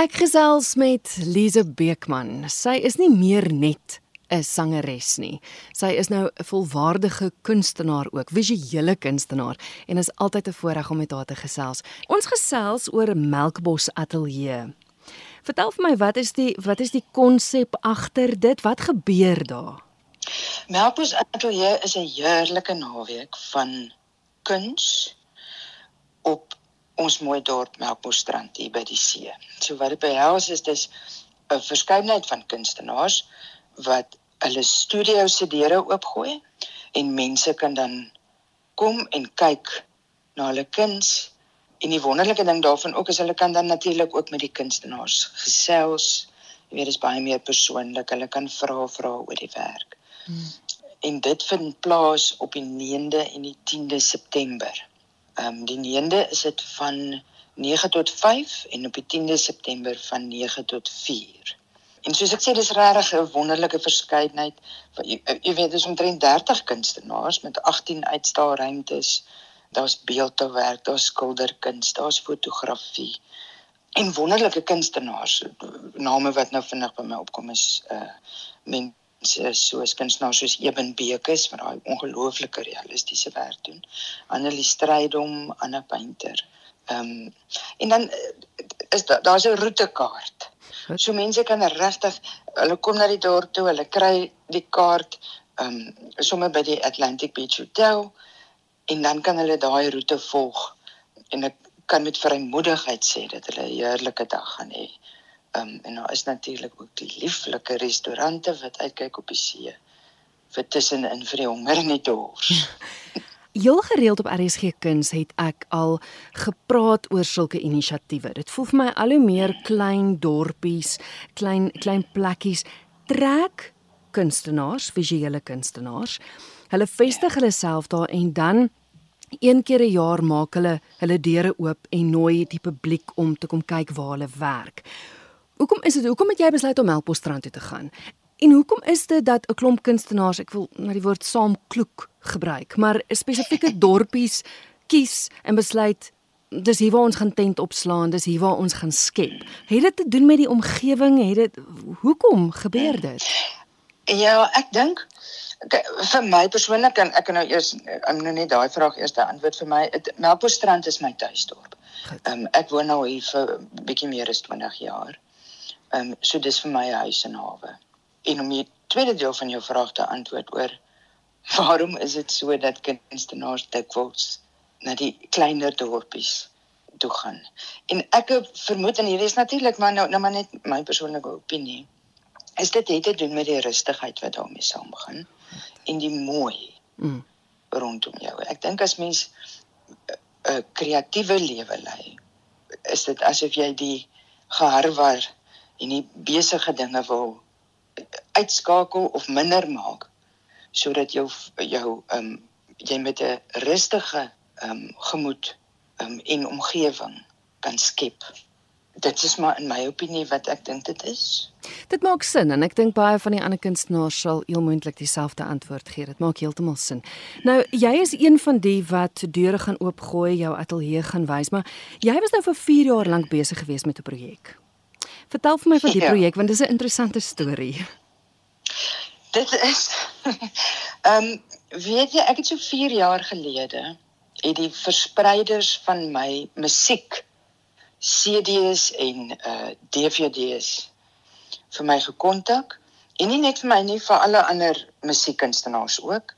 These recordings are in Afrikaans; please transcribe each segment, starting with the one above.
Ek gesels met Lize Beekman. Sy is nie meer net 'n sangeres nie. Sy is nou 'n volwaardige kunstenaar ook, visuele kunstenaar en is altyd 'n voorreg om met haar te gesels. Ons gesels oor Melkbos Ateljee. Vertel vir my wat is die wat is die konsep agter dit? Wat gebeur daar? Melkbos Ateljee is 'n heerlike naweek van kuns ons mooi dorp Melkbosstrand hier by die see. So wat dit behels is dis 'n verskeidenheid van kunstenaars wat hulle studio se deure oopgooi en mense kan dan kom en kyk na hulle kuns en die wonderlike ding daarvan ook is hulle kan dan natuurlik ook met die kunstenaars gesels. Jy weet dis baie meer persoonlik. Hulle kan vra vra oor die werk. Hmm. En dit vind plaas op die 9de en die 10de September. Ehm um, die 9de is dit van 9 tot 5 en op die 10de September van 9 tot 4. En soos ek sê dis regtig 'n wonderlike verskeidenheid. Jy, jy weet dis omtrent 30 kunstenaars met 18 uitstaalruimtes. Daar's beeldhouwerk, daar's skilderkuns, daar's fotografie en wonderlike kunstenaars. Name wat nou vinnig by my opkom is uh men soos kunstenaars soos Eben Bekes wat daai ongelooflike realistiese werk doen. Annelie Strydom, Anna Painter. Ehm um, en dan eh, is daar daar's 'n roetekaart. So mense kan regtig hulle kom na die dorp toe, hulle kry die kaart ehm um, sommer by die Atlantic Beach Hotel en dan kan hulle daai roete volg en ek kan met vrymoedigheid sê dat hulle 'n heerlike dag gaan hê. Um, en daar is natuurlik ook die lieflike restaurante wat uitkyk op die see vir tussenin vir die honger en die dors. Heel gereeld op RSG Kuns het ek al gepraat oor sulke inisiatiewe. Dit voel vir my al hoe meer klein dorpies, klein klein plekkies trek kunstenaars, visuele kunstenaars. Hulle vestig hulle self daar en dan een keer 'n jaar maak hulle hulle deure oop en nooi die publiek om te kom kyk waar hulle werk. Hoekom is dit? Hoekom het jy besluit om Melkbosstrand toe te gaan? En hoekom is dit dat 'n klomp kunstenaars, ek wil na die woord saamkloek gebruik, maar spesifieke dorpies kies en besluit dis hier waar ons gaan tent opslaan, dis hier waar ons gaan skep. Het dit te doen met die omgewing? Het dit hoekom gebeur dit? Ja, ek dink vir my persoonlik kan ek nou eers ek nou net daai vraag eers antwoord vir my. Melkbosstrand is my tuisdorp. Um, ek woon nou hier vir bietjie meer as 20 jaar. Ehm um, so dis vir my 'n huis en hawe. En om die tweede deel van jou vraag te antwoord oor waarom is dit so dat kunstenaars dikwels na die kleiner dorpies toe gaan. En ek vermoed en hierdie is natuurlik maar nou nou maar net my persoonlike opinie. Is dit het te doen met die rustigheid wat daarmee saamgaan en die mooi mm. rondom jou. Ek dink as mens 'n kreatiewe lewe lei, is dit asof jy die geharwar en nie besige dinge wil uitskakel of minder maak sodat jou jou ehm um, jy met 'n rustige ehm um, gemoed ehm um, en omgewing kan skep. Dit is maar in my opinie wat ek dink dit is. Dit maak sin en ek dink baie van die ander kunstenaars sal heel moontlik dieselfde antwoord gee. Dit maak heeltemal sin. Nou, jy is een van die wat deure gaan oopgooi, jou ateljee gaan wys, maar jy was nou vir 4 jaar lank besig geweest met 'n projek. Vertel vir my van die ja. projek want dit is 'n interessante storie. Dit is Ehm um, weet jy ek het so 4 jaar gelede het die verspreiders van my musiek CD's en uh DVD's vir my gekontak en nie net vir my nie vir alle ander musiekkunstenaars ook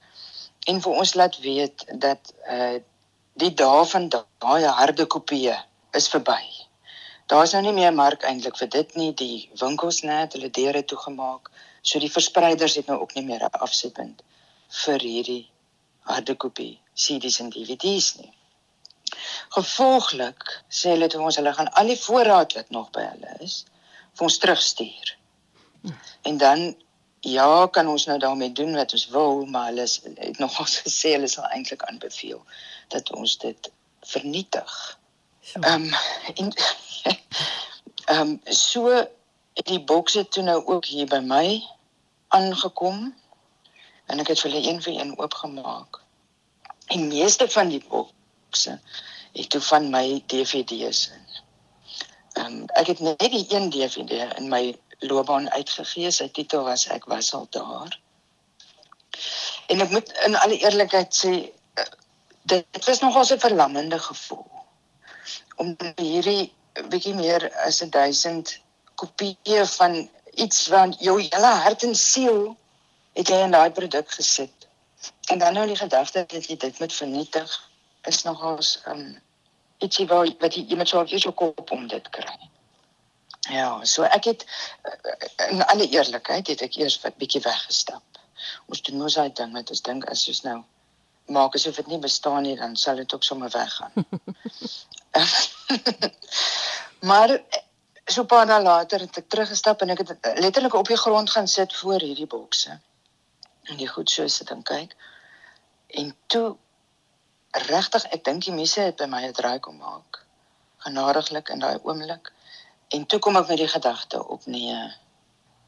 en vir ons laat weet dat uh die dae van daai harde kopieë is verby. Daar's nou nie meer mark eintlik vir dit nie. Die winkels net hulle deure toegemaak. So die verspreiders het nou ook nie meer 'n afsetpunt vir hierdie harde kopie CD's en DVD's nie. Gevolglik sê hulle toe ons hulle gaan al die voorraad wat nog by hulle is vir ons terugstuur. En dan ja, kan ons nou daarmee doen wat ons wil, maar hulle het nog gesê hulle sal eintlik aanbeveel dat ons dit vernietig. Ehm um, Ehm um, so het die bokse toe nou ook hier by my aangekom en ek het hulle een vir een oopgemaak. En meeste van die bokse het toe van my DVD's in. Um, ek het net die een DVD in my loopbaan uitgegee. Sy titel was Ek was al daar. En ek moet in alle eerlikheid sê eh, dit was nogal 'n verlammende gevoel om hierdie bietjie meer as 1000 kopieë van iets van jou hele hart en siel het jy in daai produk gesit. En dan nou die gedagte dat jy dit moet vernietig is nogals um ietsie wat wat jy met 'n so kop om dit kry. Ja, so ek het eh, in alle eerlikheid het ek eers wat bietjie weggestap. Ons doen mos daai ding met ons dink as jy nou maak asof dit nie bestaan nie, dan sal dit ook sommer weggaan. maar so paar dae later het ek teruggestap en ek het letterlik op die grond gaan sit voor hierdie bokse. En die goed so sit en kyk. En toe regtig, ek dink die mense het by my 'n draai kom maak. Genadiglik in daai oomblik. En toe kom ek met die gedagte op nee.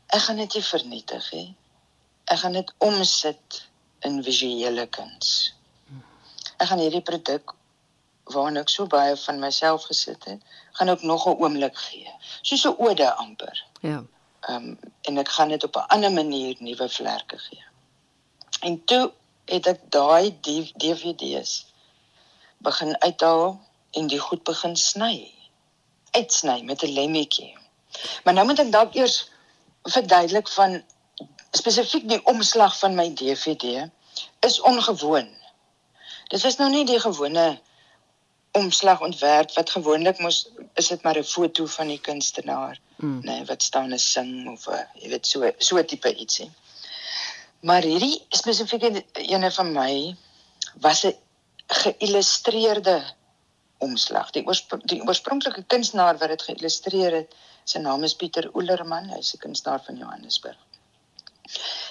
Ek gaan dit nie vernietig nie. Ek gaan dit omsit in visuele kuns. Ek gaan hierdie produk waarna ek so baie van myself gesit het, gaan ook nog 'n oomblik gee. Soos 'n ode amper. Ja. Ehm um, en ek gaan dit op 'n ander manier nuwe vlerke gee. En toe het ek daai DVD's begin uithaal en die goed begin sny. Uitsny met 'n lemmetjie. Maar nou moet ek dalk eers verduidelik van spesifiek die omslag van my DVD is ongewoon. Dit is nou nie die gewone omslag ontwerp wat gewoonlik mos is dit maar 'n foto van die kunstenaar, mm. nê, nee, wat staan en sing of 'n jy weet so so tipe ietsie. Maar hierdie spesifieke ene van my was 'n geïllustreerde omslag. Die oorspr die oorspronklike kunstenaar wat dit geïllustreer het, sy naam is Pieter Oelerman, hy's 'n kunstenaar van Johannesburg.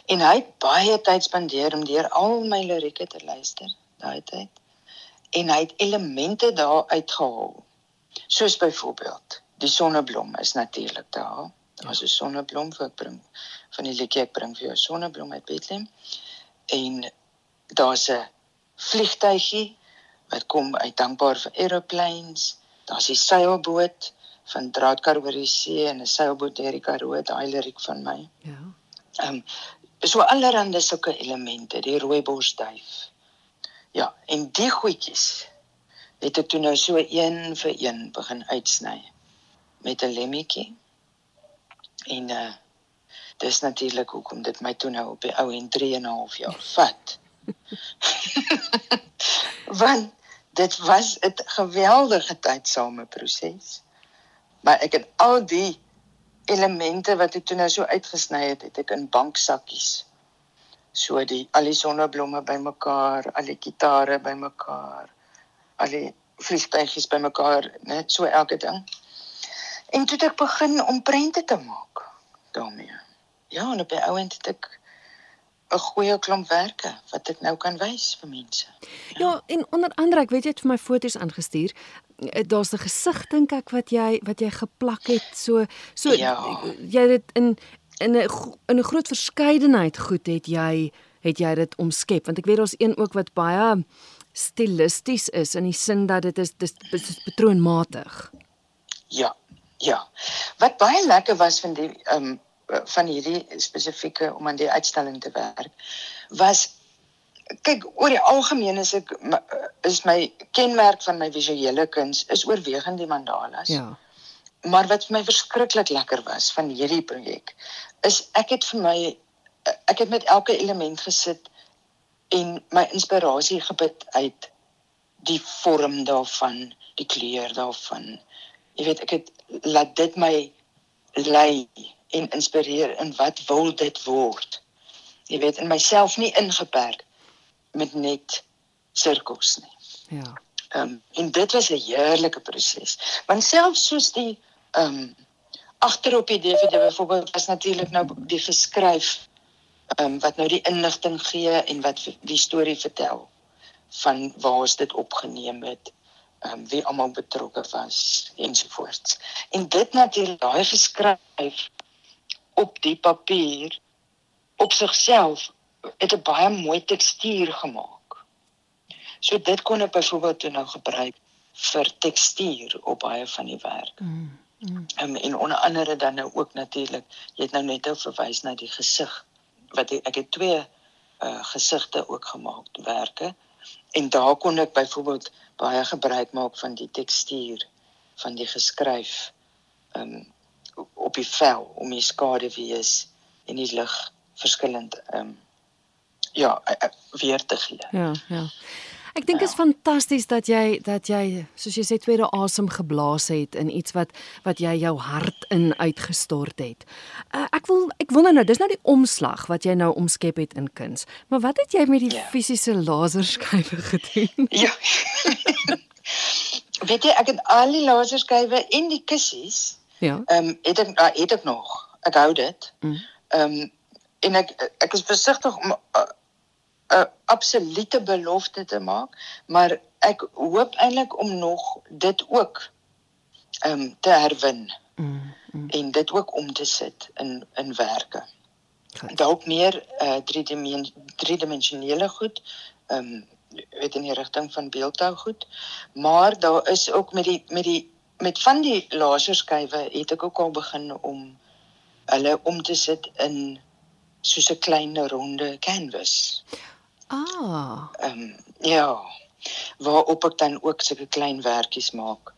En hy het baie tyd spandeer om deur al my lirieke te luister daai tyd en hy het elemente daar uitgehaal. Soos byvoorbeeld, die sonneblom is natuurlik daar. Daar's 'n sonneblom vir bring van die liedjie ek bring vir jou sonneblom uit Bethlehem. En daar's 'n vliegtuigie wat kom uit dankbaar vir aeroplanes. Daar's die seilboot van Draadkar oor die see en 'n seilboot deur die Karoo, daai liriek van my. Ja. Ehm um, so allerhande sulke elemente, die rooibosduif. Ja, en die goedjies het ek toe nou so een vir een begin uitsny met 'n lemmetjie. En uh dis natuurlik hoekom dit my toe nou op die ou en 3 en 'n half jaar vat. Want dit was 'n geweldige tydsame proses. Maar ek het al die elemente wat ek toe nou so uitgesny het, het ek in banksakkies so die al die sonneblomme bymekaar, al die gitare bymekaar, al die vliegtuigies bymekaar, net so elke ding. En toe het ek begin om prente te maak daarmee. Ja, en op die ouend het ek 'n goeie klomp werke wat ek nou kan wys vir mense. Ja, ja en onder andere, ek weet jy het vir my foto's aangestuur. Eh, daar's 'n gesig dink ek wat jy wat jy geplak het so so ja. jy het dit in in 'n in 'n groot verskeidenheid goed het jy het jy dit omskep want ek weet daar's een ook wat baie stilisties is in die sin dat dit is dis is patroonmatig. Ja. Ja. Wat baie lekker was van die ehm um, van hierdie spesifieke om aan die uitstalling te werk was kyk oor die algemeen is ek is my kenmerk van my visuele kuns is oorwegend die mandalas. Ja. Maar wat vir my verskriklik lekker was van hierdie projek is ek het vir my ek het met elke element gesit en my inspirasie gebid uit die vorm daarvan, die kleur daarvan. Jy weet ek het laat dit my lei en inspireer in wat wil dit word. Jy weet in myself nie ingeperk met net sirkels nie. Ja. Ehm um, en dit was 'n heerlike proses. Want selfs soos die ehm um, agter op die DVD byvoorbeeld was natuurlik nou die geskryf ehm um, wat nou die inligting gee en wat die storie vertel van waar is dit opgeneem het ehm um, wie almal betrokke was ensovoorts. En dit natuurlik daai geskryf op die papier op sigself het 'n baie mooi tekstuur gemaak. So dit kon ek byvoorbeeld toe nou gebruik vir tekstuur op baie van die werk. Mm. Mm. Um, en onder andere dan nou ook natuurlik, jy het nou net verwys na die gesig wat ek, ek het twee uh gesigte ook gemaak werke en daar kon ek byvoorbeeld baie gebruik maak van die tekstuur van die geskryf um op die vel om die skaduwees en die lig verskillend um ja weer te gee. Ja, ja. Ek dink dit ja. is fantasties dat jy dat jy soos jy sê tweede asem geblaas het in iets wat wat jy jou hart in uitgestort het. Uh, ek wil ek wonder nou, dis nou die omslag wat jy nou omskep het in kuns. Maar wat het jy met die ja. fisiese laserskywe gedoen? Ja. Weet jy, ek het al die laserskywe in die kussies. Ja. Ehm um, het ek uh, het ek nog. Ek hou dit. Mm. Ehm um, en ek ek is versigtig om uh, 'n absolute belofte te maak, maar ek hoop eintlik om nog dit ook ehm um, te herwin. Mm, mm. En dit ook om te sit in in werke. Dalk meer uh driedimensionele goed, ehm um, weet in die rigting van beeldhou goed, maar daar is ook met die met die met van die laserskywe het ek ook al begin om hulle om te sit in soos 'n klein ronde canvas. Ah. Ehm um, ja. Waarop ek dan ook sulke klein werkies maak.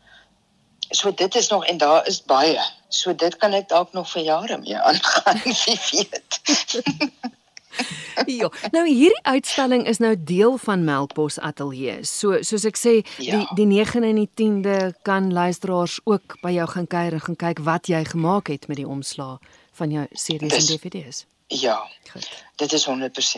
So dit is nog en daar is baie. So dit kan ek dalk nog vir jare mee aangaan, wie weet. ja, nou hierdie uitstalling is nou deel van Melkbos Ateljee. So soos ek sê, ja. die die 9 en die 10de kan luisteraars ook by jou gaan kuier en gaan kyk wat jy gemaak het met die omslag van jou series en DVD's. Ja. Goed. Dit is 100%.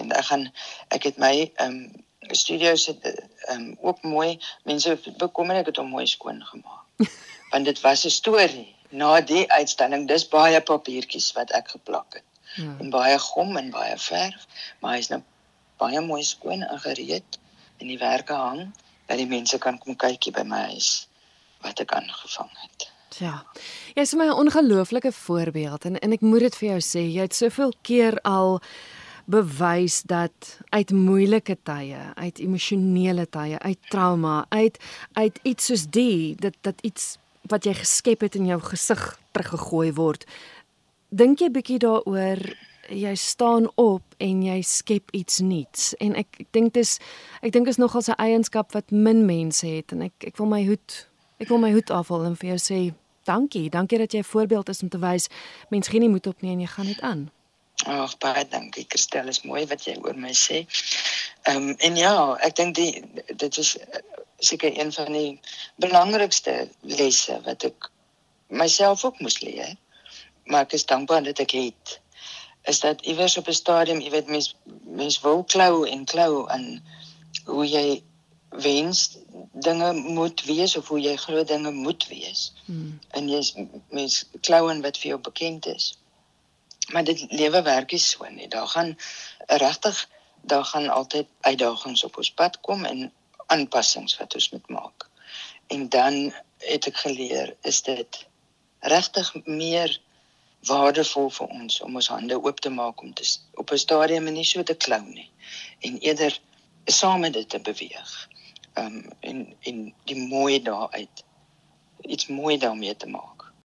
Ek gaan ek het my ehm um, studio's het ehm um, ook mooi mense bekommer ek het hom mooi skoon gemaak. Want dit was 'n storie. Na die uitstalling, dis baie papiertjies wat ek geplak het. Ja. En baie gom en baie verf, maar hy's nou baie mooi skoon en gereed en die werke hang dat die mense kan kom kykie by my huis wat ek aangevang het. Ja. Jy's my 'n ongelooflike voorbeeld en en ek moet dit vir jou sê, jy het soveel keer al bewys dat uit moeilike tye, uit emosionele tye, uit trauma, uit uit iets soos die dat dat iets wat jy geskep het in jou gesig teruggegooi word. Dink jy bietjie daaroor jy staan op en jy skep iets nuuts en ek ek dink dis ek dink is nogal 'n eienskap wat min mense het en ek ek wil my hoed ek wil my hoed afhaal en vir jou sê Dankie, dankie dat jy 'n voorbeeld is om te wys mens gee nie moed op nie en jy gaan dit aan. Ag baie dankie Christel, is mooi wat jy oor my sê. Ehm um, en ja, ek dink die dit is eh, seker een van die belangrikste lesse wat ek myself ook moes leer. Maar ek is dankbaar dat ek het is dat iewers op 'n stadium, jy weet mens mens wil klou en klou aan hoe jy wens dinge moet wees of hoe jy glo dinge moet wees. Hmm. En jy's mens klou in wat vir jou bekend is. Maar dit lewe werk is so nie. Daar gaan regtig daar gaan altyd uitdagings op ons pad kom en aanpassings wat ons moet maak. En dan het ek geleer is dit regtig meer waardevol vir ons om ons hande oop te maak om te op 'n stadium nie so te klou nie en eerder saam met dit te beweeg um, en en die mooi daaruit iets mooi daarmee te maak.